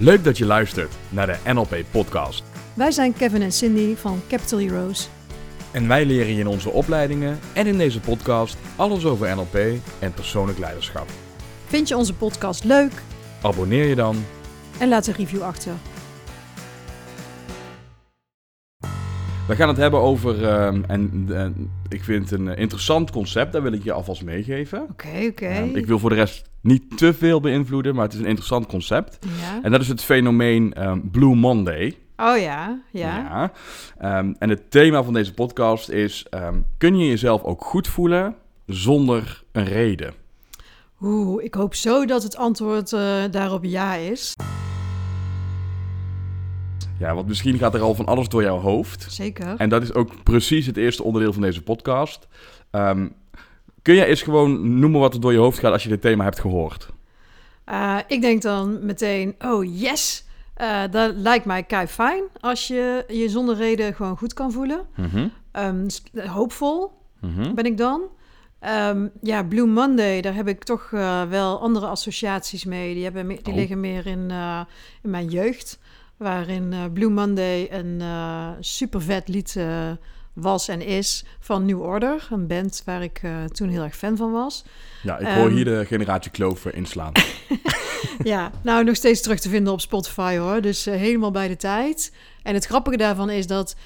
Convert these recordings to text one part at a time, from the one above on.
Leuk dat je luistert naar de NLP Podcast. Wij zijn Kevin en Cindy van Capital Heroes. En wij leren je in onze opleidingen en in deze podcast alles over NLP en persoonlijk leiderschap. Vind je onze podcast leuk? Abonneer je dan. En laat een review achter. We gaan het hebben over, ehm, en ik vind het een eh, interessant concept, daar wil ik je alvast meegeven. Oké, oké. Ehm, ik wil voor de rest niet te veel beïnvloeden, maar het is een interessant concept. Ja. En dat is het fenomeen ehm, Blue Monday. Oh ja, ja. Ehm, en het thema van deze podcast is: kun je jezelf ook goed voelen zonder een reden? Oeh, ik hoop zo dat het antwoord eh, daarop ja is. Ja, want misschien gaat er al van alles door jouw hoofd. Zeker. En dat is ook precies het eerste onderdeel van deze podcast. Ehm, kun jij eens gewoon noemen wat er door je hoofd gaat als je dit thema hebt gehoord? Eh, ik denk dan meteen, oh yes, Eh, dat lijkt mij kei fijn als je je zonder reden gewoon goed kan voelen. S- hoopvol mhm. ben ik dan. Ehm, ja, Blue Monday, daar heb ik toch eh, wel andere associaties mee. Die, hebben die Oh. liggen meer in, in mijn jeugd. Waarin eh, Blue Monday een eh super vet lied eh, was en is van New Order. Een band waar ik toen heel erg fan van was. Ja, ik hoor Ehm. hier de generatie Clover inslaan. ja, nou nog steeds terug te vinden op Spotify hoor. Dus helemaal bij de tijd. En het grappige daarvan is dat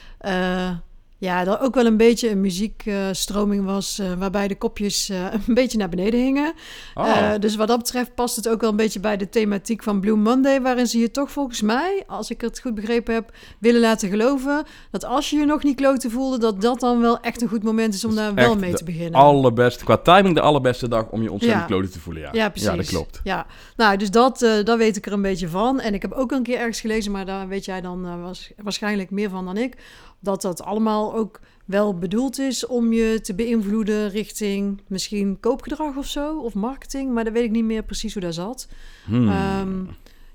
ja, er ook wel een beetje een muziekstroming was eh, waarbij de kopjes eh, een beetje naar beneden hingen. Oh, Eh, dus wat dat betreft past het ook wel een beetje bij de thematiek van Blue Monday, waarin ze je toch volgens mij, als ik het goed begrepen heb, willen laten geloven dat als je je nog niet kloten voelde, dat dat dan wel echt een goed moment is om Dat daar wel mee te beginnen. allerbeste, qua timing de allerbeste dag om je ontzettend Ja. kloten te voelen. Ja, Ja, precies. Ja, dat klopt. Ja, nou, dus dat, dat weet ik er een beetje van. En ik heb ook een keer ergens gelezen, maar daar weet jij dan was, waarschijnlijk meer van dan ik, dat dat allemaal ook wel bedoeld is om je te beïnvloeden richting misschien koopgedrag of zo, of marketing, maar dat weet ik niet meer precies hoe dat zat. Hmm. Ehm,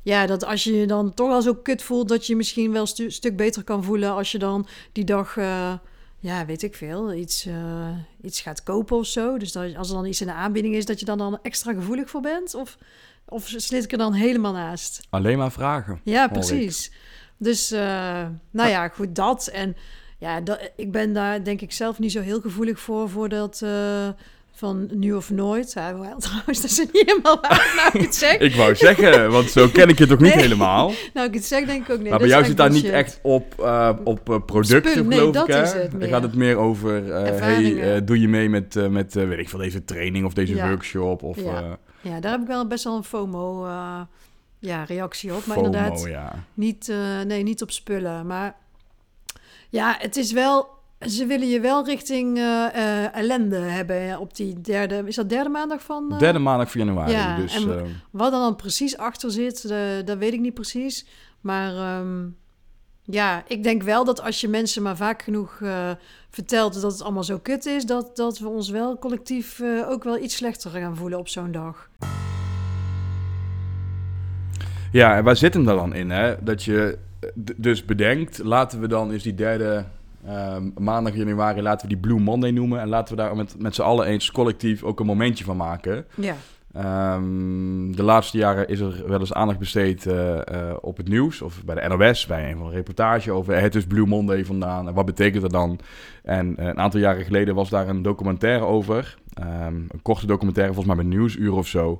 ja, dat als je je dan toch al zo kut voelt, dat je misschien wel een stu- stuk beter kan voelen als je dan die dag, eh, ja, weet ik veel, iets, eh, iets gaat kopen of zo. Dus dat, als er dan iets in de aanbieding is, dat je dan, dan extra gevoelig voor bent? Of, of zit ik er dan helemaal naast? Alleen maar vragen. Ja, ik. Dus, eh, nou ja, goed, dat. En ja, dat, ik ben daar denk ik zelf niet zo heel gevoelig voor, voor dat... eh, van nu of nooit. Ja, wel, trouwens, dat is niet helemaal waar nou ik het zeg. Ik wou zeggen, want zo ken ik je toch niet Nee. helemaal. Nou, ik het zeg denk ik ook niet. maar bij jou zit daar niet bullshit. echt op, eh, op eh, producten, nee, geloof dat ik. Is het Dan meer. gaat het meer over, eh, hey, eh, doe je mee met, eh, met eh, weet ik veel, deze training of deze Ja. workshop of Ja. eh, Ja, daar heb ik wel best wel een FOMO eh, ja, reactie op. Maar FOMO, inderdaad, ja. niet, eh, nee, niet op spullen. Maar ja, het is wel... Ze willen je wel richting eh, eh, ellende hebben op die derde... Is dat derde maandag van... Derde maandag van januari, Ja, dus en- Wat er dan precies achter zit, dat weet ik niet precies. Maar ehm, ja, ik denk wel dat als je mensen maar vaak genoeg vertelt dat het allemaal zo kut is, dat, dat we ons wel collectief ook wel iets slechter gaan voelen op zo'n dag. Ja, en waar zit hem dan in? Hè? Dat je dus bedenkt, laten we dan eens die derde ehm, maandag januari, laten we die Blue Monday noemen. En laten we daar met, met z'n allen eens collectief ook een momentje van maken. Ja, Ehm, de laatste jaren is er wel eens aandacht besteed eh, eh, op het nieuws. Of bij de NOS, bij een van de reportage over het is Blue Monday vandaan. En wat betekent dat dan? En eh, een aantal jaren geleden was daar een documentaire over. Ehm, een korte documentaire, volgens mij met Nieuwsuur of zo.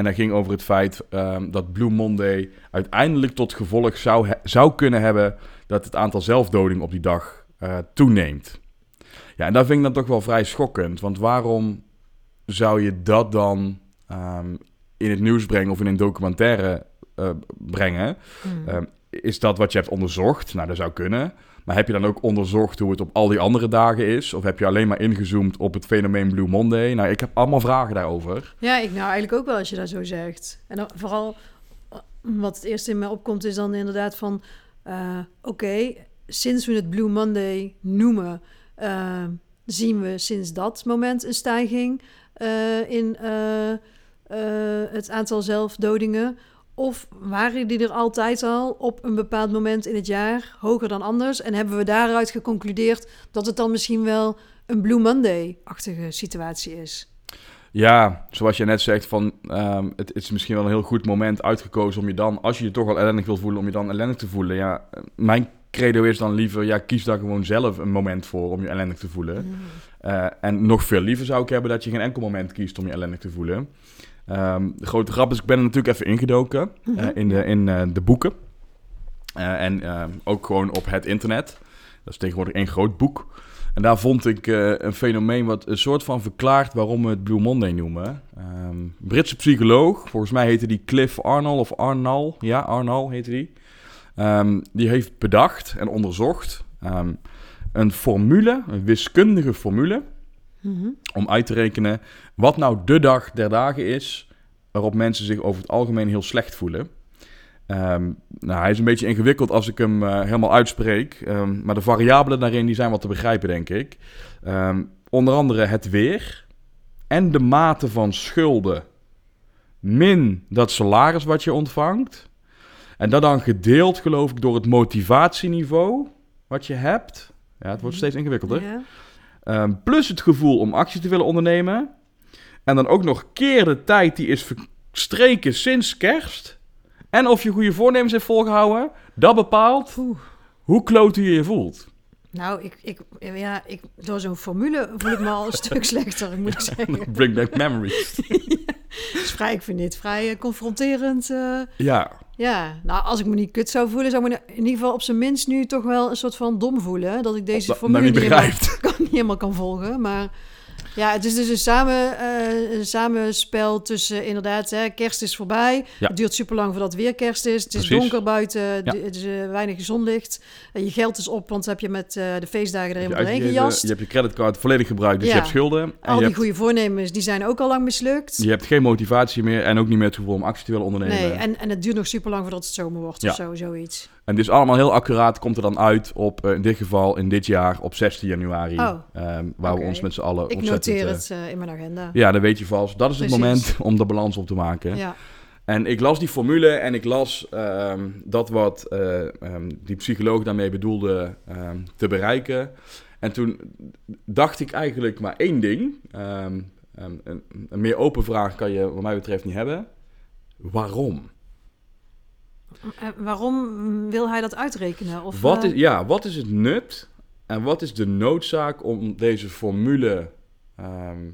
En dat ging over het feit ehm, dat Blue Monday uiteindelijk tot gevolg zou, zou kunnen hebben... dat het aantal zelfdodingen op die dag eh, toeneemt. Ja, en dat vind ik dan toch wel vrij schokkend. Want waarom zou je dat dan ehm, in het nieuws brengen of in een documentaire eh, brengen? Hmm. Ehm, is dat wat je hebt onderzocht? Nou, dat zou kunnen. Maar heb je dan ook onderzocht hoe het op al die andere dagen is? Of heb je alleen maar ingezoomd op het fenomeen Blue Monday? Nou, ik heb allemaal vragen daarover. ja, ik nou eigenlijk ook wel als je dat zo zegt. En vooral wat het eerste in mij opkomt is dan inderdaad van... eh, Oké, sinds we het Blue Monday noemen... eh, zien we sinds dat moment een stijging eh, in het aantal zelfdodingen. Of waren die er altijd al op een bepaald moment in het jaar hoger dan anders? En hebben we daaruit geconcludeerd dat het dan misschien wel een Blue Monday-achtige situatie is? Ja, zoals je net zegt, van, ehm, het, is misschien wel een heel goed moment uitgekozen om je dan, als je je toch wel ellendig wil voelen, om je dan ellendig te voelen. Ja, mijn credo is dan liever, ja, kies daar gewoon zelf een moment voor om je ellendig te voelen. Mm. Eh, en nog veel liever zou ik hebben dat je geen enkel moment kiest om je ellendig te voelen. Ehm, de grote grap is, ik ben er natuurlijk even ingedoken eh, Mhm. in, de, in eh, de boeken. Eh, en ook gewoon op het internet. Dat is tegenwoordig één groot boek. En daar vond ik een fenomeen wat een soort van verklaart waarom we het Blue Monday noemen. Ehm, Britse psycholoog, volgens mij heette die Cliff Arnold of Arnall. Ja, Arnall heette die. Ehm, die heeft bedacht en onderzocht een formule, een wiskundige formule, Mhm. om uit te rekenen wat nou de dag der dagen is waarop mensen zich over het algemeen heel slecht voelen. Ehm, nou, hij is een beetje ingewikkeld als ik hem eh, helemaal uitspreek, ehm, maar de variabelen daarin die zijn wat te begrijpen, denk ik. Ehm, onder andere het weer en de mate van schulden min dat salaris wat je ontvangt. En dat dan gedeeld, geloof ik, door het motivatieniveau wat je hebt. Ja, het wordt steeds ingewikkelder. Ja. Ehm, plus het gevoel om actie te willen ondernemen. En dan ook nog keer de tijd die is verstreken sinds kerst. En of je goede voornemens heeft volgehouden. Dat bepaalt hoe klote je je voelt. Nou, ik, ik, ja, ik, door zo'n formule voel ik me al een stuk slechter, moet ik zeggen. Bring back memories. Vrij, ik vind dit vrij eh, confronterend. eh. ja, ja, nou, als ik me niet kut zou voelen, zou ik me in ieder geval op zijn minst nu toch wel een soort van dom voelen. Dat ik deze formule niet helemaal, kan, niet helemaal kan volgen. Maar ja, het is dus een, samen, eh, een samenspel tussen inderdaad, hè, kerst is voorbij. Ja. Het duurt super lang voordat het weer kerst is. Het is Precies. donker buiten, Ja. het is eh, weinig zonlicht. Je geld is op, want heb je met eh, de feestdagen er helemaal doorheen gejast. je hebt je creditcard volledig gebruikt, dus Ja. je hebt schulden. En Al die hebt, goede voornemens, die zijn ook al lang mislukt. je hebt geen motivatie meer en ook niet meer het gevoel om actie te willen ondernemen. Nee, en, en het duurt nog super lang voordat het zomer wordt of zo, zoiets. En dus allemaal heel accuraat komt er dan uit op, eh, in dit geval, in dit jaar, op 16 januari. Oh, ehm, waar we ons met z'n allen Ik noteer eh, het eh, in mijn agenda. Ja, dat weet je vast. Dat is het moment om de balans op te maken. Ja. En ik las die formule en ik las ehm, dat wat eh, ehm, die psycholoog daarmee bedoelde te bereiken. En toen dacht ik eigenlijk maar één ding. Een, een meer open vraag kan je wat mij betreft niet hebben. Waarom? Eh, waarom wil hij dat uitrekenen? Of, Wat eh, is, ja, wat is het nut en wat is de noodzaak om deze formule ehm,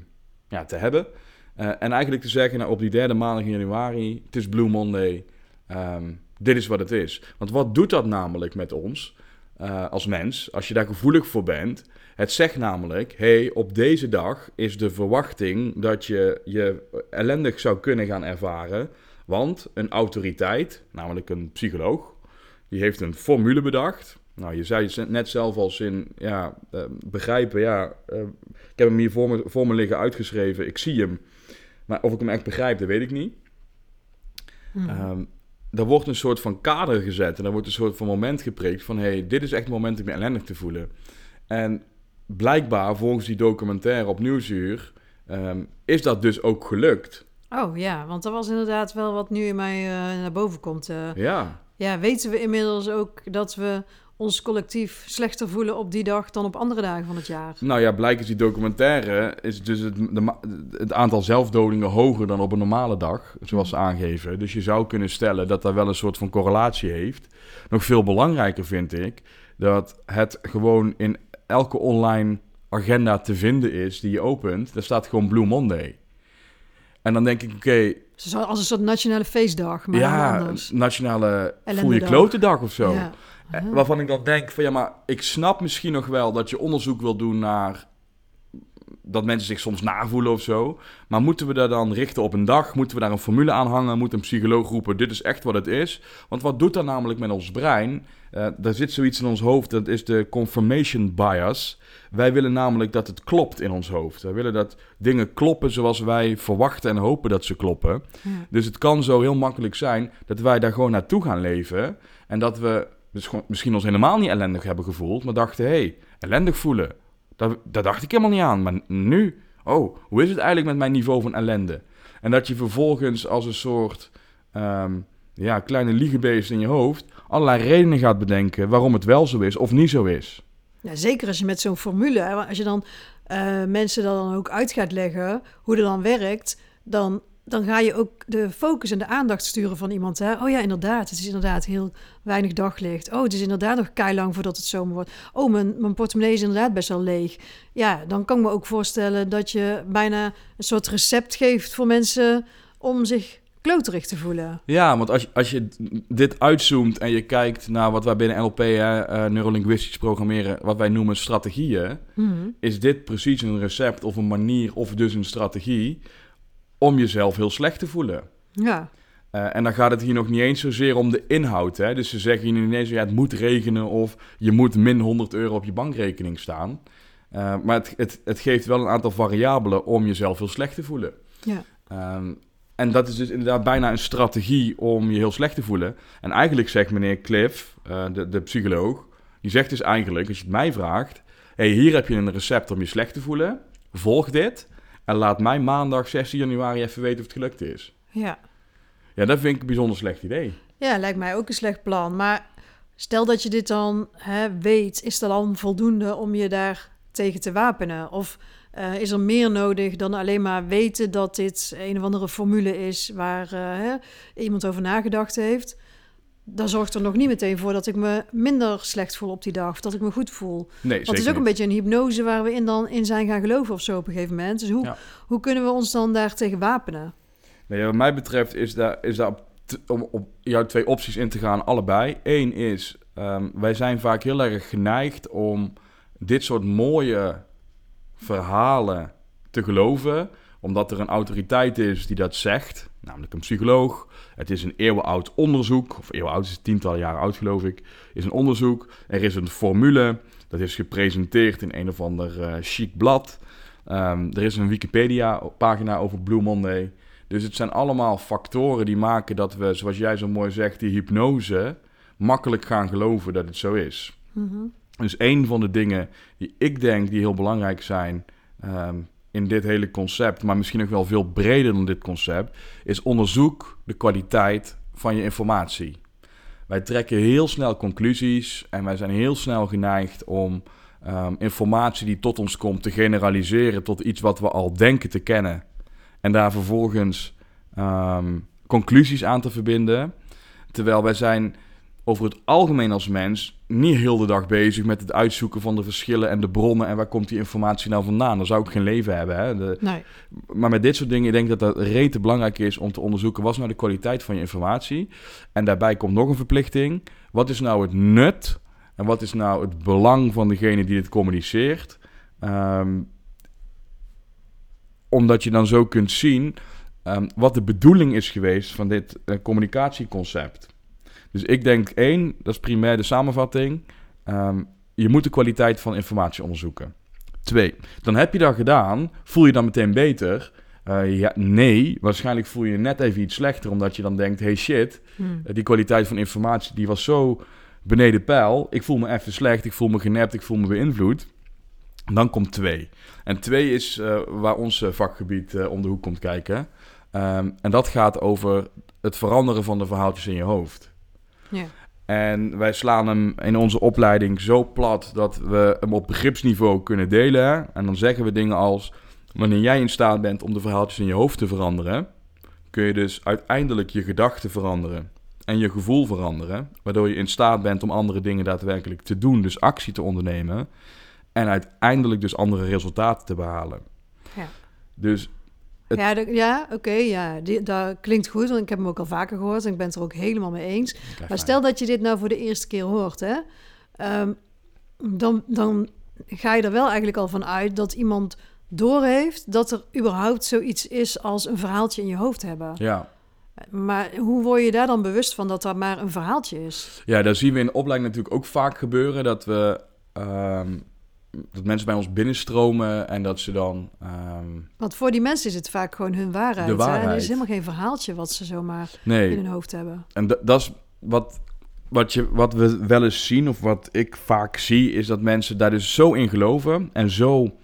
ja, te hebben? Eh, en eigenlijk te zeggen, nou, op die derde maandag in januari, het is Blue Monday, ehm, dit is wat het is. Want wat doet dat namelijk met ons eh, als mens, als je daar gevoelig voor bent? Het zegt namelijk, hey, op deze dag is de verwachting dat je je ellendig zou kunnen gaan ervaren. Want een autoriteit, namelijk een psycholoog, die heeft een formule bedacht. Nou, je zei het net zelf al in ja, eh, begrijpen. Ja, eh, ik heb hem hier voor me, voor me liggen uitgeschreven. Ik zie hem. Maar of ik hem echt begrijp, dat weet ik niet. hmm. Ehm er wordt een soort van kader gezet. En er wordt een soort van moment gepreekt van... hey, dit is echt het moment om je ellendig te voelen. En blijkbaar, volgens die documentaire op Nieuwsuur... ehm, is dat dus ook gelukt. Oh ja, want dat was inderdaad wel wat nu in mij eh, naar boven komt. eh. Ja, ja, weten we inmiddels ook dat we ons collectief slechter voelen op die dag dan op andere dagen van het jaar? Nou ja, blijkens die documentaire is dus het, de het aantal zelfdodingen hoger dan op een normale dag, zoals ze aangeven. Dus je zou kunnen stellen dat dat wel een soort van correlatie heeft. Nog veel belangrijker vind ik dat het gewoon in elke online agenda te vinden is die je opent. Daar staat gewoon Blue Monday. En dan denk ik, oké, Zo als een soort nationale feestdag, maar ja, anders. nationale voel je klote dag of zo. Ja. Eh, Waarvan ik dan denk van ja, maar ik snap misschien nog wel dat je onderzoek wil doen naar dat mensen zich soms navoelen of zo. Maar moeten we daar dan richten op een dag? Moeten we daar een formule aan hangen? Moet een psycholoog roepen, dit is echt wat het is? Want wat doet dat namelijk met ons brein? Eh daar zit zoiets in ons hoofd, dat is de confirmation bias. Wij willen namelijk dat het klopt in ons hoofd. Wij willen dat dingen kloppen zoals wij verwachten en hopen dat ze kloppen. Ja. Dus het kan zo heel makkelijk zijn dat wij daar gewoon naartoe gaan leven. En dat we dus gewoon, misschien ons helemaal niet ellendig hebben gevoeld, maar dachten: hé, hey, ellendig voelen. Daar, dacht ik helemaal niet aan. Maar nu, oh, hoe is het eigenlijk met mijn niveau van ellende? En dat je vervolgens als een soort ehm, ja, kleine liegebeest in je hoofd allerlei redenen gaat bedenken waarom het wel zo is of niet zo is. Ja, zeker als je met zo'n formule, als je dan eh, mensen dat dan ook uit gaat leggen, hoe dat dan werkt, dan, dan ga je ook de focus en de aandacht sturen van iemand. Hè? Oh ja, inderdaad, het is inderdaad heel weinig daglicht. Oh, het is inderdaad nog lang voordat het zomer wordt. Oh, mijn, mijn portemonnee is inderdaad best wel leeg. Ja, dan kan ik me ook voorstellen dat je bijna een soort recept geeft voor mensen om zich kloterig te voelen. Ja, want als, je, als je dit uitzoomt en je kijkt naar wat wij binnen NLP, hè, uh, neurolinguistisch programmeren, wat wij noemen strategieën, Mhm. is dit precies een recept of een manier of dus een strategie om jezelf heel slecht te voelen. Ja, Eh, en dan gaat het hier nog niet eens zozeer om de inhoud. Hè? Dus ze zeggen hier niet eens, ja, het moet regenen of je moet min 100 euro op je bankrekening staan. Eh, maar het, het, het geeft wel een aantal variabelen om jezelf heel slecht te voelen. ja. Ehm, en dat is dus inderdaad bijna een strategie om je heel slecht te voelen. En eigenlijk zegt meneer Cliff, eh, de, de psycholoog, die zegt dus eigenlijk, als je het mij vraagt... hey, hier heb je een recept om je slecht te voelen. Volg dit en laat mij maandag 16 januari even weten of het gelukt is. ja. Ja, dat vind ik een bijzonder slecht idee. Ja, lijkt mij ook een slecht plan. Maar stel dat je dit dan hè, weet, is dat dan voldoende om je daar tegen te wapenen? Of eh, is er meer nodig dan alleen maar weten dat dit een of andere formule is waar eh, hè, iemand over nagedacht heeft? Dat zorgt er nog niet meteen voor dat ik me minder slecht voel op die dag. Of dat ik me goed voel. Nee, Want het is ook een beetje een hypnose waar we in, dan in zijn gaan geloven of zo op een gegeven moment. Dus hoe, Ja. hoe kunnen we ons dan daar tegen wapenen? Nee, wat mij betreft is daar, is daar op, om op jouw twee opties in te gaan, allebei. Eén is, ehm, wij zijn vaak heel erg geneigd om dit soort mooie verhalen te geloven, omdat er een autoriteit is die dat zegt, namelijk een psycholoog. Het is een eeuwenoud onderzoek, of eeuwenoud is tientallen jaren oud geloof ik, is een onderzoek. Er is een formule, dat is gepresenteerd in een of ander eh, chic blad. Ehm, er is een Wikipedia-pagina over Blue Monday. Dus het zijn allemaal factoren die maken dat we, zoals jij zo mooi zegt, die hypnose makkelijk gaan geloven dat het zo is. Mhm. Dus een van de dingen die ik denk die heel belangrijk zijn ehm, in dit hele concept, maar misschien nog wel veel breder dan dit concept, is onderzoek de kwaliteit van je informatie. Wij trekken heel snel conclusies en wij zijn heel snel geneigd om ehm, informatie die tot ons komt te generaliseren tot iets wat we al denken te kennen. En daar vervolgens ehm, conclusies aan te verbinden. Terwijl wij zijn over het algemeen als mens niet heel de dag bezig met het uitzoeken van de verschillen en de bronnen en waar komt die informatie nou vandaan. Dan zou ik geen leven hebben. Hè? De, Nee. maar met dit soort dingen, ik denk dat dat rete belangrijk is om te onderzoeken wat is nou de kwaliteit van je informatie. En daarbij komt nog een verplichting. Wat is nou het nut en wat is nou het belang van degene die dit communiceert? Ehm, omdat je dan zo kunt zien ehm, wat de bedoeling is geweest van dit eh, communicatieconcept. Dus ik denk één, dat is primair de samenvatting. ehm, je moet de kwaliteit van informatie onderzoeken. Twee, dan heb je dat gedaan. Voel je dan meteen beter? Eh, ja, nee, waarschijnlijk voel je je net even iets slechter, omdat je dan denkt: hey shit, Hm. eh, die kwaliteit van informatie die was zo beneden peil. Ik voel me even slecht, ik voel me genept, ik voel me beïnvloed. Dan komt twee. En twee is eh, waar ons vakgebied om de hoek komt kijken. Ehm, en dat gaat over het veranderen van de verhaaltjes in je hoofd. Ja. En wij slaan hem in onze opleiding zo plat dat we hem op begripsniveau kunnen delen. En dan zeggen we dingen als: wanneer jij in staat bent om de verhaaltjes in je hoofd te veranderen, kun je dus uiteindelijk je gedachten veranderen en je gevoel veranderen, waardoor je in staat bent om andere dingen daadwerkelijk te doen, dus actie te ondernemen en uiteindelijk dus andere resultaten te behalen. Ja. Dus Het- Ja, dat- ja oké, ja. Die, dat klinkt goed, want ik heb hem ook al vaker gehoord en ik ben het er ook helemaal mee eens. Maar stel dat je dit nou voor de eerste keer hoort, hè, ehm, dan, dan ga je er wel eigenlijk al van uit dat iemand doorheeft dat er überhaupt zoiets is als een verhaaltje in je hoofd hebben. ja. Maar hoe word je daar dan bewust van dat dat maar een verhaaltje is? Ja, daar zien we in opleiding natuurlijk ook vaak gebeuren dat we ehm, dat mensen bij ons binnenstromen en dat ze dan ehm, Want voor die mensen is het vaak gewoon hun waarheid. De Hè? En er waarheid. is helemaal geen verhaaltje wat ze zomaar nee. in hun hoofd hebben. En da- dat is wat, wat, je, wat we wel eens zien, of wat ik vaak zie, is dat mensen daar dus zo in geloven en zo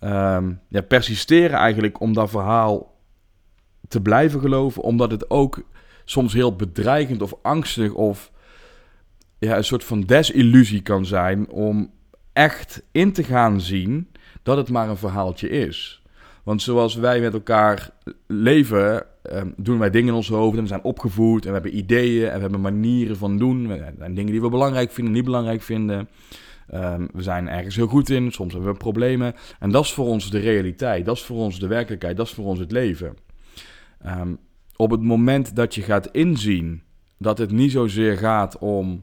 ehm, ja, persisteren eigenlijk om dat verhaal te blijven geloven, omdat het ook soms heel bedreigend of angstig of ja, een soort van desillusie kan zijn om echt in te gaan zien dat het maar een verhaaltje is. Want zoals wij met elkaar leven, ehm, doen wij dingen in ons hoofd en we zijn opgevoed en we hebben ideeën en we hebben manieren van doen. En dingen die we belangrijk vinden, niet belangrijk vinden. Ehm, we zijn ergens heel goed in, soms hebben we problemen. En dat is voor ons de realiteit, dat is voor ons de werkelijkheid, dat is voor ons het leven. Ehm, op het moment dat je gaat inzien dat het niet zozeer gaat om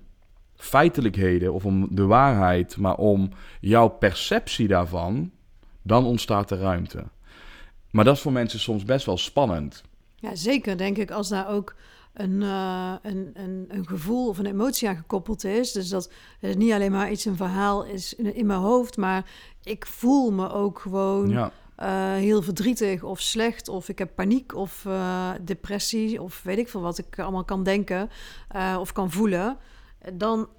feitelijkheden of om de waarheid, maar om jouw perceptie daarvan, dan ontstaat er ruimte. Maar dat is voor mensen soms best wel spannend. Ja, zeker denk ik als daar ook een, uh, een, een, een, gevoel of een emotie aan gekoppeld is. Dus dat het niet alleen maar iets een verhaal is in, in mijn hoofd, maar ik voel me ook gewoon ja. uh, heel verdrietig of slecht, of ik heb paniek of uh, depressie, of weet ik veel wat ik allemaal kan denken of kan voelen. Dan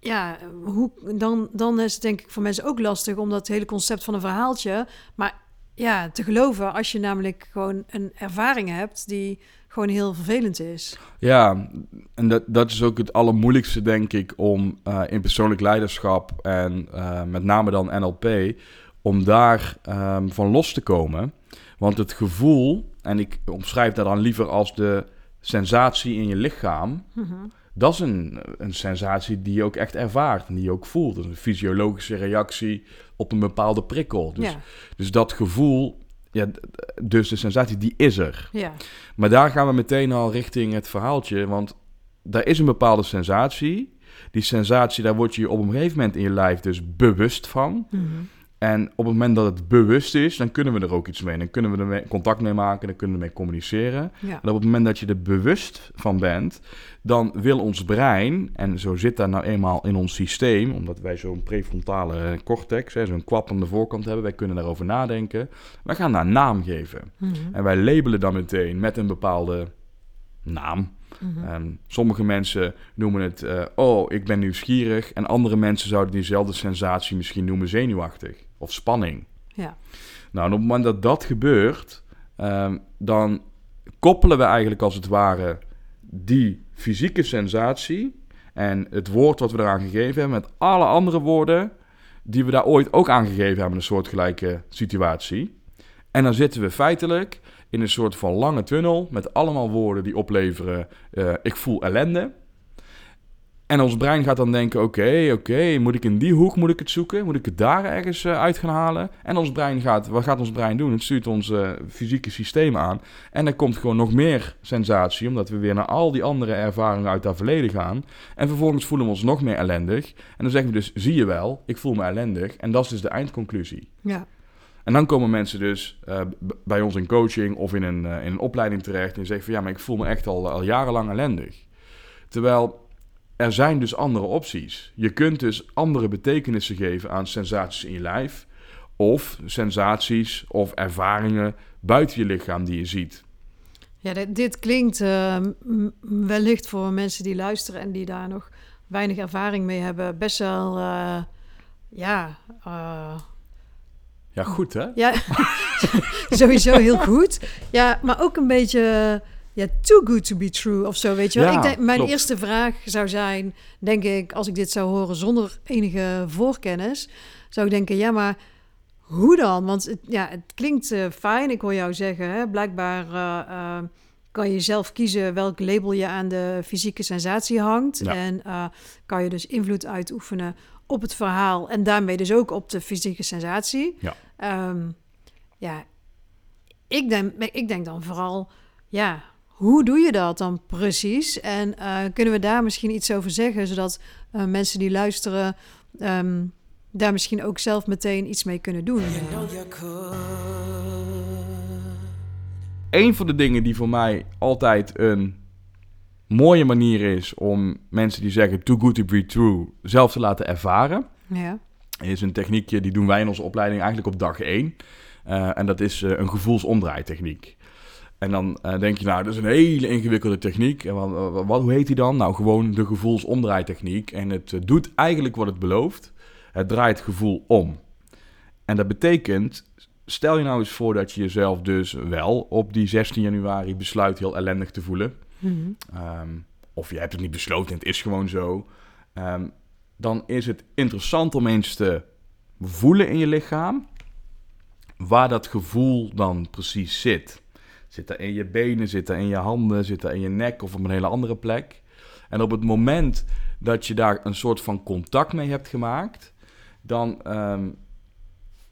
ja, hoe, dan, dan is het denk ik voor mensen ook lastig om dat hele concept van een verhaaltje, maar ja, te geloven als je namelijk gewoon een ervaring hebt die gewoon heel vervelend is. Ja, en dat, dat is ook het allermoeilijkste, denk ik, om uh, in persoonlijk leiderschap en uh, met name dan NLP, om daar um, van los te komen. Want het gevoel, en ik omschrijf dat dan liever als de sensatie in je lichaam, mm -hmm. Dat is een, een sensatie die je ook echt ervaart en die je ook voelt. Dat is een fysiologische reactie op een bepaalde prikkel. Dus, ja. dus dat gevoel ja, dus de sensatie, die is er. Ja. Maar daar gaan we meteen al richting het verhaaltje. Want daar is een bepaalde sensatie. Die sensatie, daar word je op een gegeven moment in je lijf dus bewust van. Mm -hmm. En op het moment dat het bewust is, dan kunnen we er ook iets mee. Dan kunnen we er contact mee maken, dan kunnen we ermee communiceren. Ja. En op het moment dat je er bewust van bent, dan wil ons brein, en zo zit dat nou eenmaal in ons systeem, omdat wij zo'n prefrontale cortex, zo'n kwap aan de voorkant hebben, wij kunnen daarover nadenken. Wij gaan daar een naam geven. Mm -hmm. En wij labelen dan meteen met een bepaalde naam. Mm -hmm. um, sommige mensen noemen het, uh, oh, ik ben nieuwsgierig. En andere mensen zouden diezelfde sensatie misschien noemen zenuwachtig of spanning. Ja. Nou, en op het moment dat dat gebeurt, um, dan koppelen we eigenlijk als het ware die fysieke sensatie en het woord wat we eraan gegeven hebben met alle andere woorden die we daar ooit ook aan gegeven hebben in een soortgelijke situatie. En dan zitten we feitelijk in een soort van lange tunnel met allemaal woorden die opleveren: uh, ik voel ellende. En ons brein gaat dan denken: oké, okay, oké, okay, moet ik in die hoek moet ik het zoeken? Moet ik het daar ergens uh, uit gaan halen? En ons brein gaat, wat gaat ons brein doen? Het stuurt ons uh, fysieke systeem aan. En er komt gewoon nog meer sensatie, omdat we weer naar al die andere ervaringen uit dat verleden gaan. En vervolgens voelen we ons nog meer ellendig. En dan zeggen we dus: zie je wel, ik voel me ellendig. En dat is dus de eindconclusie. Ja. En dan komen mensen dus uh, bij ons in coaching of in een, uh, in een opleiding terecht en zeggen van ja, maar ik voel me echt al, al jarenlang ellendig. Terwijl er zijn dus andere opties. Je kunt dus andere betekenissen geven aan sensaties in je lijf of sensaties of ervaringen buiten je lichaam die je ziet. Ja, dit, dit klinkt uh, wellicht voor mensen die luisteren en die daar nog weinig ervaring mee hebben, best wel, uh, ja, uh, ja, goed hè? Ja, sowieso heel goed. Ja, maar ook een beetje ja, too good to be true of zo, weet je wel. Ja, ik denk, mijn klopt. eerste vraag zou zijn, denk ik, als ik dit zou horen zonder enige voorkennis, zou ik denken, ja, maar hoe dan? Want het, ja, het klinkt uh, fijn, ik hoor jou zeggen, hè? blijkbaar uh, uh, kan je zelf kiezen welk label je aan de fysieke sensatie hangt. Ja. En kan je dus invloed uitoefenen op het verhaal en daarmee dus ook op de fysieke sensatie. Ja. Um, ja, ik denk, ik denk dan vooral, ja, hoe doe je dat dan precies? En uh, kunnen we daar misschien iets over zeggen, zodat uh, mensen die luisteren um, daar misschien ook zelf meteen iets mee kunnen doen? Een van de dingen die voor mij altijd een mooie manier is om mensen die zeggen too good to be true zelf te laten ervaren. Ja. Is een techniekje die doen wij in onze opleiding eigenlijk op dag 1. Uh, en dat is uh, een gevoelsomdraaitechniek. En dan uh, denk je, nou, dat is een hele ingewikkelde techniek. En wat, wat, hoe heet die dan? Nou, gewoon de gevoelsomdraaitechniek. En het doet eigenlijk wat het belooft. Het draait gevoel om. En dat betekent, stel je nou eens voor dat je jezelf dus wel op die 16 januari besluit heel ellendig te voelen. Mm -hmm. um, of je hebt het niet besloten, het is gewoon zo. Um, dan is het interessant om eens te voelen in je lichaam. waar dat gevoel dan precies zit. Zit dat in je benen, zit dat in je handen, zit dat in je nek of op een hele andere plek? En op het moment dat je daar een soort van contact mee hebt gemaakt, dan ehm,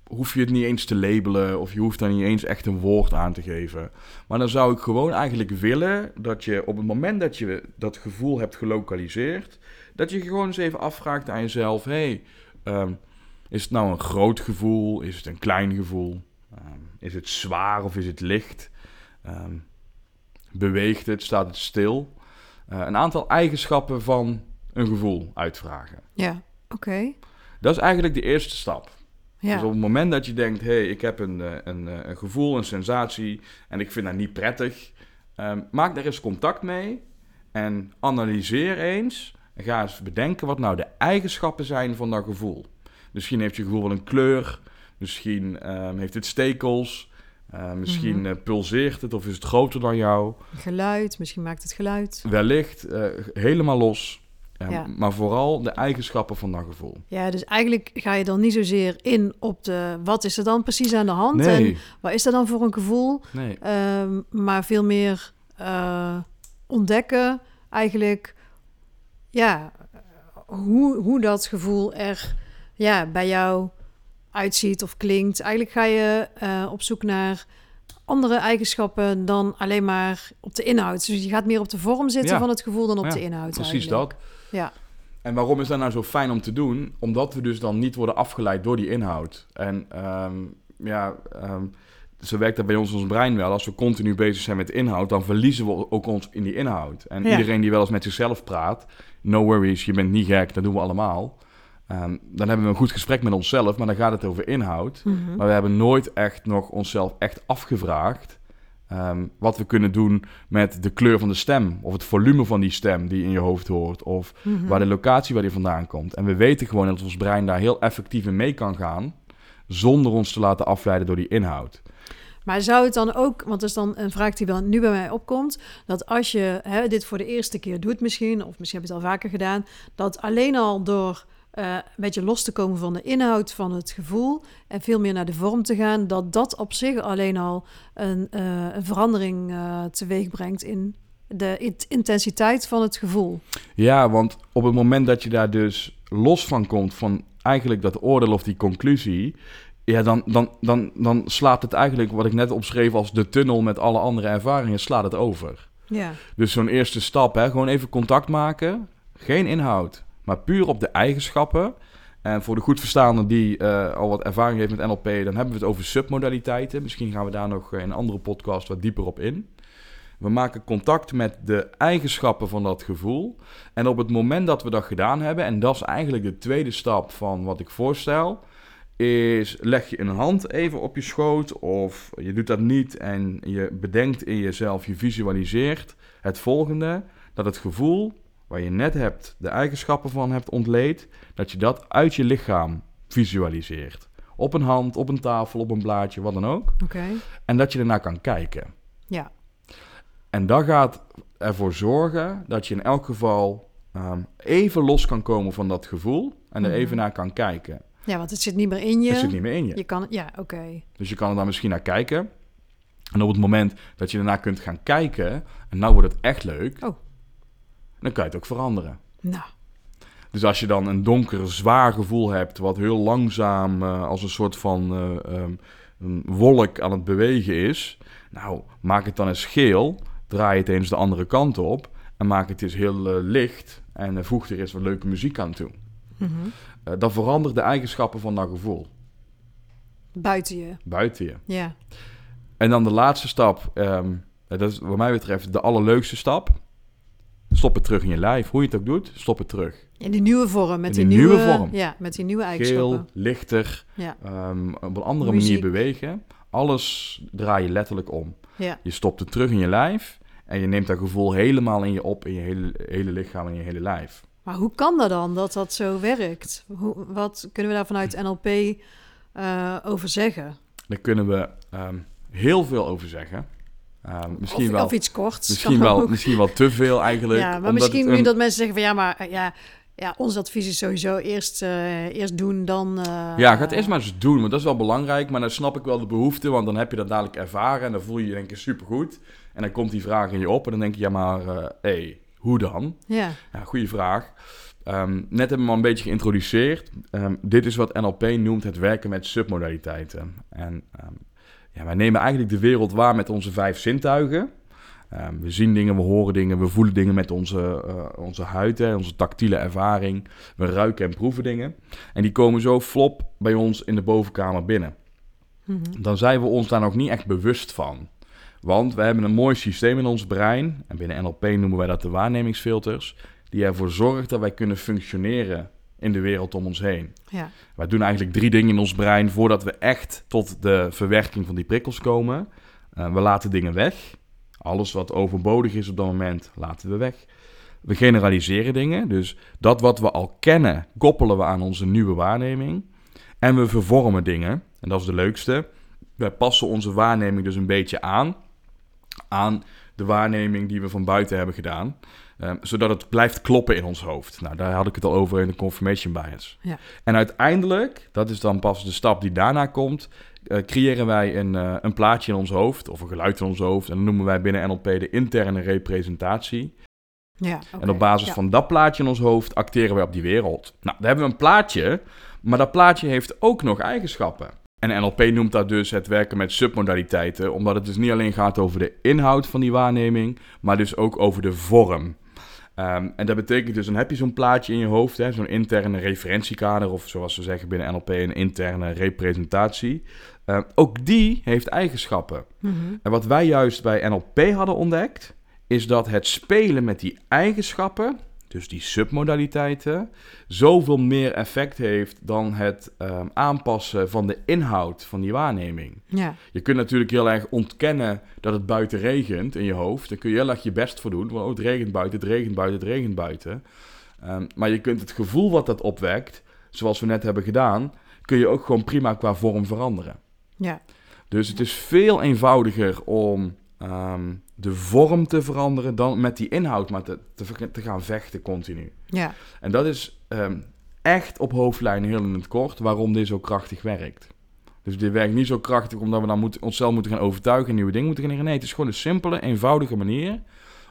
hoef je het niet eens te labelen of je hoeft daar niet eens echt een woord aan te geven. Maar dan zou ik gewoon eigenlijk willen dat je op het moment dat je dat gevoel hebt gelokaliseerd, dat je gewoon eens even afvraagt aan jezelf: hey, ehm, is het nou een groot gevoel? Is het een klein gevoel? Ehm, is het zwaar of is het licht? Ehm, beweegt het? Staat het stil? Uh, een aantal eigenschappen van een gevoel uitvragen. Ja, oké. Dat is eigenlijk de eerste stap. Ja. Dus op het moment dat je denkt, hé, hey, ik heb een, eh, een, eh, een gevoel, een sensatie en ik vind dat niet prettig, um, maak daar eens contact mee en analyseer eens en ga eens bedenken wat nou de eigenschappen zijn van dat gevoel. Misschien heeft je gevoel wel een kleur, misschien um, heeft het stekels, uh, misschien uh, pulseert het of is het groter dan jou. Geluid, misschien maakt het geluid. Wellicht, uh, helemaal los. Ja. Maar vooral de eigenschappen van dat gevoel. Ja, dus eigenlijk ga je dan niet zozeer in op de... wat is er dan precies aan de hand nee. en wat is er dan voor een gevoel? Nee. Um, maar veel meer ontdekken eigenlijk... ja, hoe, hoe dat gevoel er ja, bij jou uitziet of klinkt. Eigenlijk ga je uh, op zoek naar andere eigenschappen dan alleen maar op de inhoud. Dus je gaat meer op de vorm zitten Ja. van het gevoel dan op Ja, de inhoud. Precies eigenlijk. dat. Ja, En waarom is dat nou zo fijn om te doen? Omdat we dus dan niet worden afgeleid door die inhoud. En ehm, ja, ehm, zo werkt dat bij ons ons brein wel. Als we continu bezig zijn met inhoud, dan verliezen we ook ons in die inhoud. En Ja. iedereen die wel eens met zichzelf praat, no worries, je bent niet gek, dat doen we allemaal. Ehm, dan hebben we een goed gesprek met onszelf, maar dan gaat het over inhoud. Mhm. Maar we hebben nooit echt nog onszelf echt afgevraagd ehm, wat we kunnen doen met de kleur van de stem. Of het volume van die stem die in je hoofd hoort. Of Mhm. waar de locatie waar die vandaan komt. En we weten gewoon dat ons brein daar heel effectief in mee kan gaan. Zonder ons te laten afleiden door die inhoud. Maar zou het dan ook, want dat is dan een vraag die wel nu bij mij opkomt, dat als je hè, dit voor de eerste keer doet misschien, of misschien heb je het al vaker gedaan, dat alleen al door eh, een beetje los te komen van de inhoud van het gevoel en veel meer naar de vorm te gaan, dat dat op zich alleen al een, eh, een verandering eh, teweeg brengt in de int- intensiteit van het gevoel. Ja, want op het moment dat je daar dus los van komt, van eigenlijk dat oordeel of die conclusie, ja, dan, dan, dan, dan slaat het eigenlijk, wat ik net opschreef als de tunnel met alle andere ervaringen, slaat het over. Ja, Dus zo'n eerste stap, hè, gewoon even contact maken, geen inhoud, maar puur op de eigenschappen. En voor de goed verstaande die eh, al wat ervaring heeft met NLP, dan hebben we het over submodaliteiten. Misschien gaan we daar nog in een andere podcast wat dieper op in. We maken contact met de eigenschappen van dat gevoel. En op het moment dat we dat gedaan hebben, en dat is eigenlijk de tweede stap van wat ik voorstel, is leg je een hand even op je schoot of je doet dat niet en je bedenkt in jezelf, je visualiseert het volgende, dat het gevoel waar je net hebt, de eigenschappen van hebt ontleed, dat je dat uit je lichaam visualiseert. Op een hand, op een tafel, op een blaadje, wat dan ook. oké. En dat je ernaar kan kijken. Ja, En dat gaat ervoor zorgen dat je in elk geval ehm, even los kan komen van dat gevoel en er Mhm. even naar kan kijken. ja, want het zit niet meer in je. Het zit niet meer in je. Je kan, ja, oké. Dus je kan er dan misschien naar kijken. En op het moment dat je ernaar kunt gaan kijken, en nou wordt het echt leuk, Oh. Dan kan je het ook veranderen. Nou, Dus als je dan een donker, zwaar gevoel hebt, wat heel langzaam eh, als een soort van eh, ehm, een wolk aan het bewegen is, nou, maak het dan eens geel, draai het eens de andere kant op en maak het eens heel eh, licht en voeg er eens wat leuke muziek aan toe. mhm. Eh, dat verandert de eigenschappen van dat gevoel, buiten je. buiten je. Ja, En dan de laatste stap, ehm, dat is wat mij betreft de allerleukste stap. Stop het terug in je lijf. Hoe je het ook doet, stop het terug. in die nieuwe vorm. Met In die, die nieuwe, vorm. Ja, met die nieuwe eigenschappen. Geel, lichter, Ja, ehm, op een andere Muziek. manier bewegen. Alles draai je letterlijk om. ja. Je stopt het terug in je lijf en je neemt dat gevoel helemaal in je op, in je hele, hele lichaam en in je hele lijf. Maar hoe kan dat dan, dat dat zo werkt? Hoe, wat kunnen we daar vanuit NLP eh, over zeggen? Daar kunnen we ehm, heel veel over zeggen. Ehm, misschien, of, wel, of iets korts. misschien, wel, ook. misschien wel te veel eigenlijk. Ja, maar misschien nu een- dat mensen zeggen van ja, maar eh, ja, ja, ons advies is sowieso eerst, eh, eerst doen, dan... eh, Ja, ga het eerst maar eens doen, want dat is wel belangrijk. Maar dan snap ik wel de behoefte, want dan heb je dat dadelijk ervaren en dan voel je je denk ik supergoed. En dan komt die vraag in je op en dan denk je, ja maar, hé, hey, hoe dan? Ja, Ja, goede vraag. Ehm, net hebben we al een beetje geïntroduceerd. Ehm, dit is wat NLP noemt het werken met submodaliteiten. En ja, wij nemen eigenlijk de wereld waar met onze vijf zintuigen. Ehm, we zien dingen, we horen dingen, we voelen dingen met onze, eh, onze huid, hè, onze tactiele ervaring. We ruiken en proeven dingen. En die komen zo flop bij ons in de bovenkamer binnen. Mhm. Dan zijn we ons daar nog niet echt bewust van. Want we hebben een mooi systeem in ons brein. En binnen NLP noemen wij dat de waarnemingsfilters. Die ervoor zorgt dat wij kunnen functioneren in de wereld om ons heen. ja, Wij doen eigenlijk drie dingen in ons brein voordat we echt tot de verwerking van die prikkels komen. Eh, we laten dingen weg. Alles wat overbodig is op dat moment laten we weg. We generaliseren dingen. Dus dat wat we al kennen, koppelen we aan onze nieuwe waarneming. En we vervormen dingen. En dat is de leukste. We passen onze waarneming dus een beetje aan. Aan de waarneming die we van buiten hebben gedaan. Eh, zodat het blijft kloppen in ons hoofd. Nou, daar had ik het al over in de confirmation bias. Ja. En uiteindelijk, dat is dan pas de stap die daarna komt, eh, creëren wij een, eh, een plaatje in ons hoofd, of een geluid in ons hoofd. En dat noemen wij binnen NLP de interne representatie. ja. En op basis ja. van dat plaatje in ons hoofd acteren wij op die wereld. Nou, daar hebben we een plaatje, maar dat plaatje heeft ook nog eigenschappen. En NLP noemt dat dus het werken met submodaliteiten, omdat het dus niet alleen gaat over de inhoud van die waarneming, maar dus ook over de vorm. Ehm, en dat betekent dus, dan heb je zo'n plaatje in je hoofd, hè, zo'n interne referentiekader, of zoals ze zeggen binnen NLP, een interne representatie. Ehm, ook die heeft eigenschappen. Mhm. En wat wij juist bij NLP hadden ontdekt, is dat het spelen met die eigenschappen, dus die submodaliteiten, zoveel meer effect heeft dan het ehm, aanpassen van de inhoud van die waarneming. Ja, Je kunt natuurlijk heel erg ontkennen dat het buiten regent in je hoofd. Daar kun je heel erg je best voor doen. Want oh, het regent buiten, het regent buiten, het regent buiten. Ehm, maar je kunt het gevoel wat dat opwekt, zoals we net hebben gedaan, kun je ook gewoon prima qua vorm veranderen. ja, Dus het is veel eenvoudiger om ehm, de vorm te veranderen dan met die inhoud maar te, te, te gaan vechten continu. ja, En dat is ehm, echt op hoofdlijnen heel in het kort waarom dit zo krachtig werkt. Dus dit werkt niet zo krachtig omdat we dan moeten, onszelf moeten gaan overtuigen en nieuwe dingen moeten gaan leren. Nee, het is gewoon een simpele, eenvoudige manier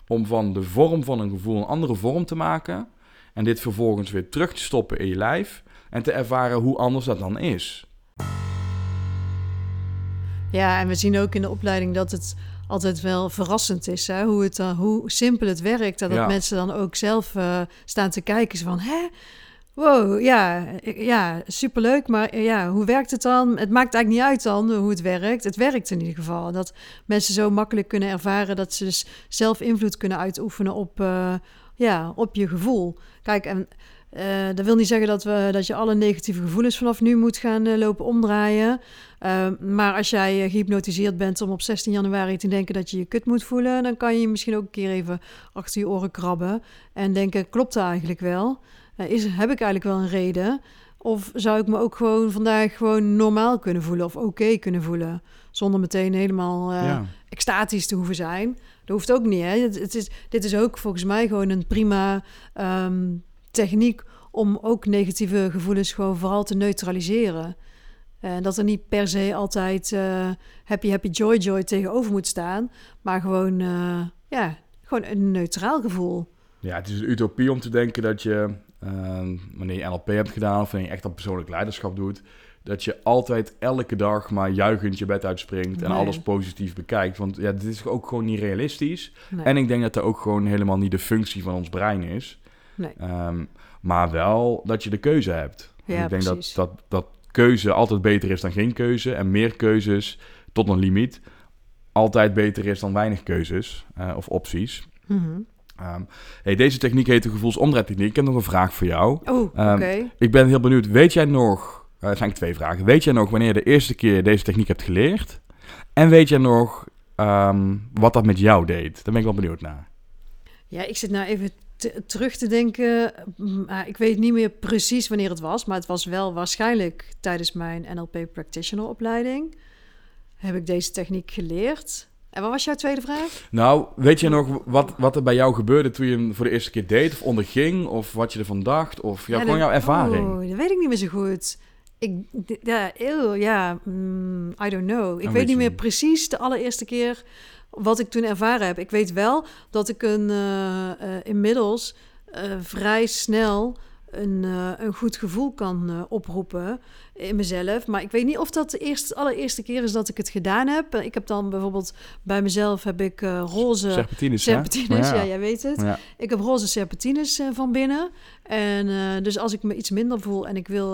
om van de vorm van een gevoel een andere vorm te maken. En dit vervolgens weer terug te stoppen in je lijf en te ervaren hoe anders dat dan is. ja. En we zien ook in de opleiding dat het altijd wel verrassend is, hè? Hoe, het, dan hoe simpel het werkt. En dat Ja. mensen dan ook zelf eh, staan te kijken. Van, hè? Wow, ja, ja, superleuk. Maar eh, ja, hoe werkt het dan? Het maakt eigenlijk niet uit dan hoe het werkt. Het werkt in ieder geval. Dat mensen zo makkelijk kunnen ervaren dat ze dus zelf invloed kunnen uitoefenen op, eh, ja, op je gevoel. Kijk, en eh, dat wil niet zeggen dat, we, dat je alle negatieve gevoelens vanaf nu moet gaan eh, lopen omdraaien. Eh, maar als jij eh, gehypnotiseerd bent om op 16 januari te denken dat je je kut moet voelen, dan kan je misschien ook een keer even achter je oren krabben en denken: klopt dat eigenlijk wel? Is, heb ik eigenlijk wel een reden? Of zou ik me ook gewoon vandaag gewoon normaal kunnen voelen of oké kunnen voelen? Zonder meteen helemaal ja. extatisch te hoeven zijn. Dat hoeft ook niet. Hè? Het, het is, dit is ook volgens mij gewoon een prima ehm, techniek om ook negatieve gevoelens gewoon vooral te neutraliseren. En dat er niet per se altijd eh, happy, happy, joy, joy tegenover moet staan. Maar gewoon, eh, ja, gewoon een neutraal gevoel. Ja, het is een utopie om te denken dat je, eh, wanneer je NLP hebt gedaan of wanneer je echt aan persoonlijk leiderschap doet, dat je altijd elke dag maar juichend je bed uitspringt en Nee. alles positief bekijkt. Want ja, dit is ook gewoon niet realistisch. Nee. En ik denk dat dat ook gewoon helemaal niet de functie van ons brein is. Nee. Ehm, maar wel dat je de keuze hebt. Ja, ik denk dat, precies. dat, dat keuze altijd beter is dan geen keuze. En meer keuzes tot een limiet altijd beter is dan weinig keuzes eh, of opties. Mhm. Ehm, hey, deze techniek heet de gevoelsomdraaitechniek. Ik heb nog een vraag voor jou. Oh, oké. Ehm, Ik ben heel benieuwd. Weet jij nog... Er zijn twee vragen. Weet jij nog wanneer je de eerste keer deze techniek hebt geleerd? En weet jij nog wat dat met jou deed? Daar ben ik wel benieuwd naar. Ja, ik zit nou even te- terug te denken. Maar ik weet niet meer precies wanneer het was. Maar het was wel waarschijnlijk tijdens mijn NLP Practitioner opleiding. Heb ik deze techniek geleerd. En wat was jouw tweede vraag? Nou, weet je nog wat, wat er bij jou gebeurde toen je hem voor de eerste keer deed of onderging? Of wat je ervan dacht? Of ja, gewoon dat- jouw ervaring? Oh, dat weet ik niet meer zo goed. Ik, ja, eeuw, ja, mm, I don't know. Ik weet niet meer precies de allereerste keer wat ik toen ervaren heb. Ik weet wel dat ik een, eh, eh, inmiddels eh, vrij snel een, een goed gevoel kan oproepen in mezelf. Maar ik weet niet of dat de eerste, allereerste keer is dat ik het gedaan heb. Ik heb dan bijvoorbeeld bij mezelf heb ik roze Serpentines. Ja. Ja. jij weet het. Ja. Ik heb roze serpentines van binnen. En dus als ik me iets minder voel en ik wil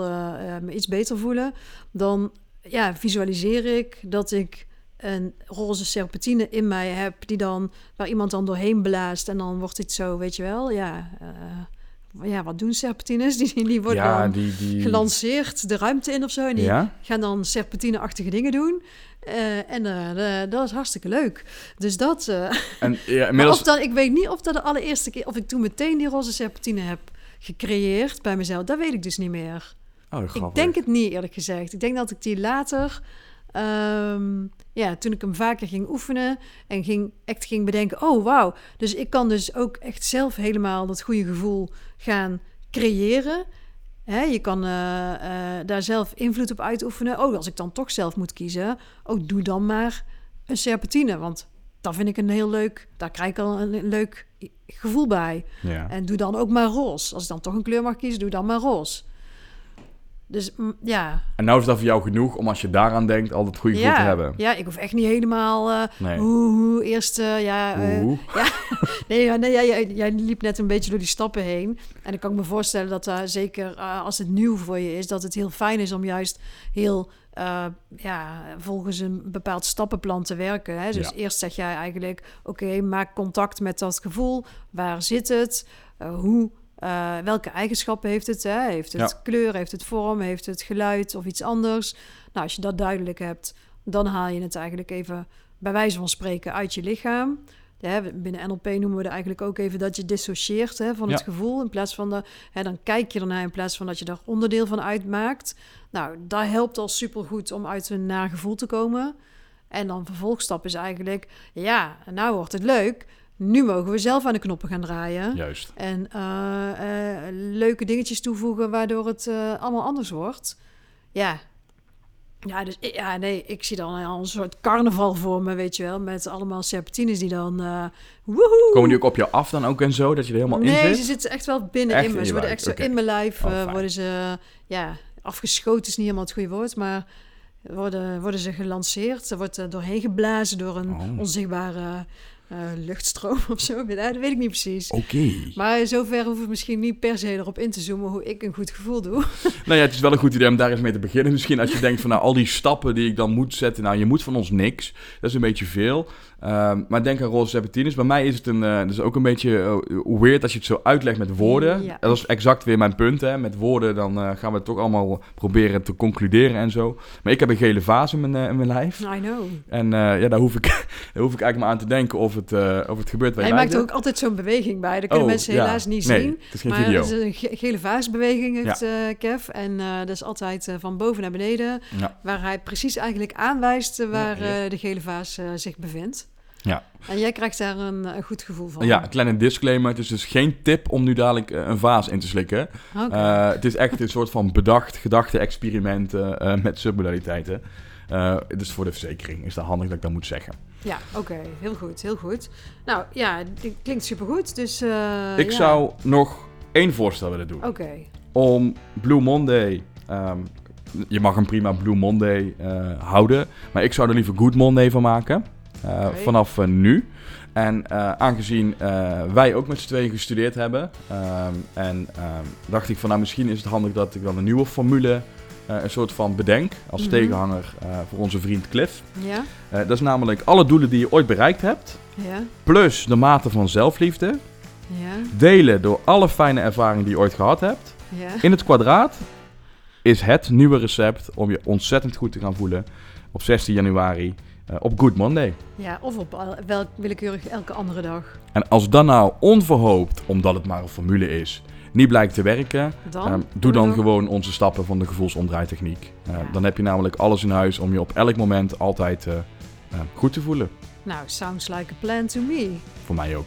me iets beter voelen, dan ja, visualiseer ik dat ik een roze serpentine in mij heb, die dan, waar iemand dan doorheen blaast. En dan wordt het zo, weet je wel, ja, eh, ja wat doen serpentines? Die, die worden ja, dan die... die... gelanceerd de ruimte in of zo. En die Ja? gaan dan serpentine-achtige dingen doen. Eh, en eh, dat is hartstikke leuk. Dus dat... En ja, inmiddels... of dan, ik weet niet of dat de allereerste keer, of ik toen meteen die roze serpentine heb gecreëerd bij mezelf. Dat weet ik dus niet meer. Oh, Ik denk het niet, eerlijk gezegd. Ik denk dat ik die later, ehm, ja, toen ik hem vaker ging oefenen en ging, echt ging bedenken, oh wauw. Dus ik kan dus ook echt zelf helemaal dat goede gevoel gaan creëren. Hè, je kan eh, eh, daar zelf invloed op uitoefenen. Oh, als ik dan toch zelf moet kiezen, oh, doe dan maar een serpentine. Want dat vind ik een heel leuk, daar krijg ik al een leuk gevoel bij. Ja. En doe dan ook maar roze. Als ik dan toch een kleur mag kiezen, doe dan maar roze. Dus mm, ja. En nou is dat voor jou genoeg om als je daaraan denkt al het goede gevoel ja, te hebben. Ja, ik hoef echt niet helemaal... eh Nee. hoe, eerst... eh, ja, eh, Oeh. nee, ja, nee jij, liep net een beetje door die stappen heen. En ik kan me voorstellen dat daar zeker als het nieuw voor je is... dat het heel fijn is om juist heel... ja, volgens een bepaald stappenplan te werken. Hè? Dus Ja. eerst zeg jij eigenlijk... oké, maak contact met dat gevoel. Waar zit het? Hoe... eh, welke eigenschappen heeft het? Hè? Heeft het Ja. kleur? Heeft het vorm? Heeft het geluid of iets anders? Nou, als je dat duidelijk hebt, dan haal je het eigenlijk even bij wijze van spreken uit je lichaam. Ja, binnen NLP noemen we er eigenlijk ook even dat je dissocieert hè, van het Ja. gevoel. In plaats van de, hè, dan kijk je ernaar in plaats van dat je er onderdeel van uitmaakt. Nou, dat helpt al supergoed om uit een naar gevoel te komen. En dan vervolgstap is eigenlijk, ja, nou wordt het leuk. Nu mogen we zelf aan de knoppen gaan draaien. Juist. En eh, eh, leuke dingetjes toevoegen waardoor het eh, allemaal anders wordt. Ja. Ja, dus ja, nee, ik zie dan al een soort carnaval voor me, weet je wel. Met allemaal serpentines die dan... eh woehoe! Komen die ook op je af dan ook en zo, dat je er helemaal in nee, zit? ze zitten echt wel binnen Echt in me. Ze worden echt in mijn lijf. Oh, worden ze, ja, afgeschoten is niet helemaal het goede woord, maar worden, worden ze gelanceerd. Ze wordt er doorheen geblazen door een Oh. onzichtbare eh, luchtstroom of zo. Dat weet ik niet precies. Oké. Maar zover hoef ik misschien niet per se erop in te zoomen hoe ik een goed gevoel doe. Nou ja, het is wel een goed idee om daar eens mee te beginnen. Misschien als je denkt van nou, al die stappen die ik dan moet zetten. Nou, je moet van ons niks. Dat is een beetje veel. Ehm, maar denk aan roze serpentines. Bij mij is het een, dat is ook een beetje eh, weird als je het zo uitlegt met woorden. Ja. Dat is exact weer mijn punt. Hè. Met woorden dan gaan we het toch allemaal proberen te concluderen en zo. Maar ik heb een gele vaas in mijn, in mijn lijf. I know. En ja, daar hoef, ik, daar hoef ik eigenlijk maar aan te denken of het, eh, of het gebeurt bij Hij maakt ook altijd zo'n beweging bij. Dat kunnen Oh, mensen ja. helaas niet Nee, zien. het is geen maar video. het is een ge- gele vaasbeweging heeft eh, Kev. En eh, dat is altijd van boven naar beneden. Ja. Waar hij precies eigenlijk aanwijst waar de gele vaas zich bevindt. Ja. En jij krijgt daar een, een goed gevoel van. Ja, een kleine disclaimer. Het is dus geen tip om nu dadelijk een vaas in te slikken. Het is echt een soort van bedacht gedachte-experiment eh, met submodaliteiten. Eh dus voor de verzekering is dat handig dat ik dat moet zeggen. Ja, oké. Heel goed, heel goed. Nou ja, dit klinkt supergoed. Dus eh, ik ja. zou nog één voorstel willen doen. Oké. Om Blue Monday... ehm, je mag hem prima Blue Monday eh, houden. Maar ik zou er liever Good Monday van maken. eh. Vanaf nu. En aangezien wij ook met z'n tweeën gestudeerd hebben. ehm, en ehm, dacht ik van nou misschien is het handig dat ik dan een nieuwe formule... eh, een soort van bedenk als Mhm. tegenhanger eh, voor onze vriend Cliff. Ja, Eh, dat is namelijk alle doelen die je ooit bereikt hebt. ja, Plus de mate van zelfliefde. ja, Delen door alle fijne ervaringen die je ooit gehad hebt. ja. In het kwadraat is het nieuwe recept om je ontzettend goed te gaan voelen op 16 januari op Good Monday. Ja, of op welk willekeurig elke andere dag. En als dat nou onverhoopt, omdat het maar een formule is, niet blijkt te werken, Dan? eh, doe dan gewoon onze stappen van de gevoelsomdraaitechniek. Ja. Dan heb je namelijk alles in huis om je op elk moment altijd eh, eh, goed te voelen. Nou, sounds like a plan to me. Voor mij ook.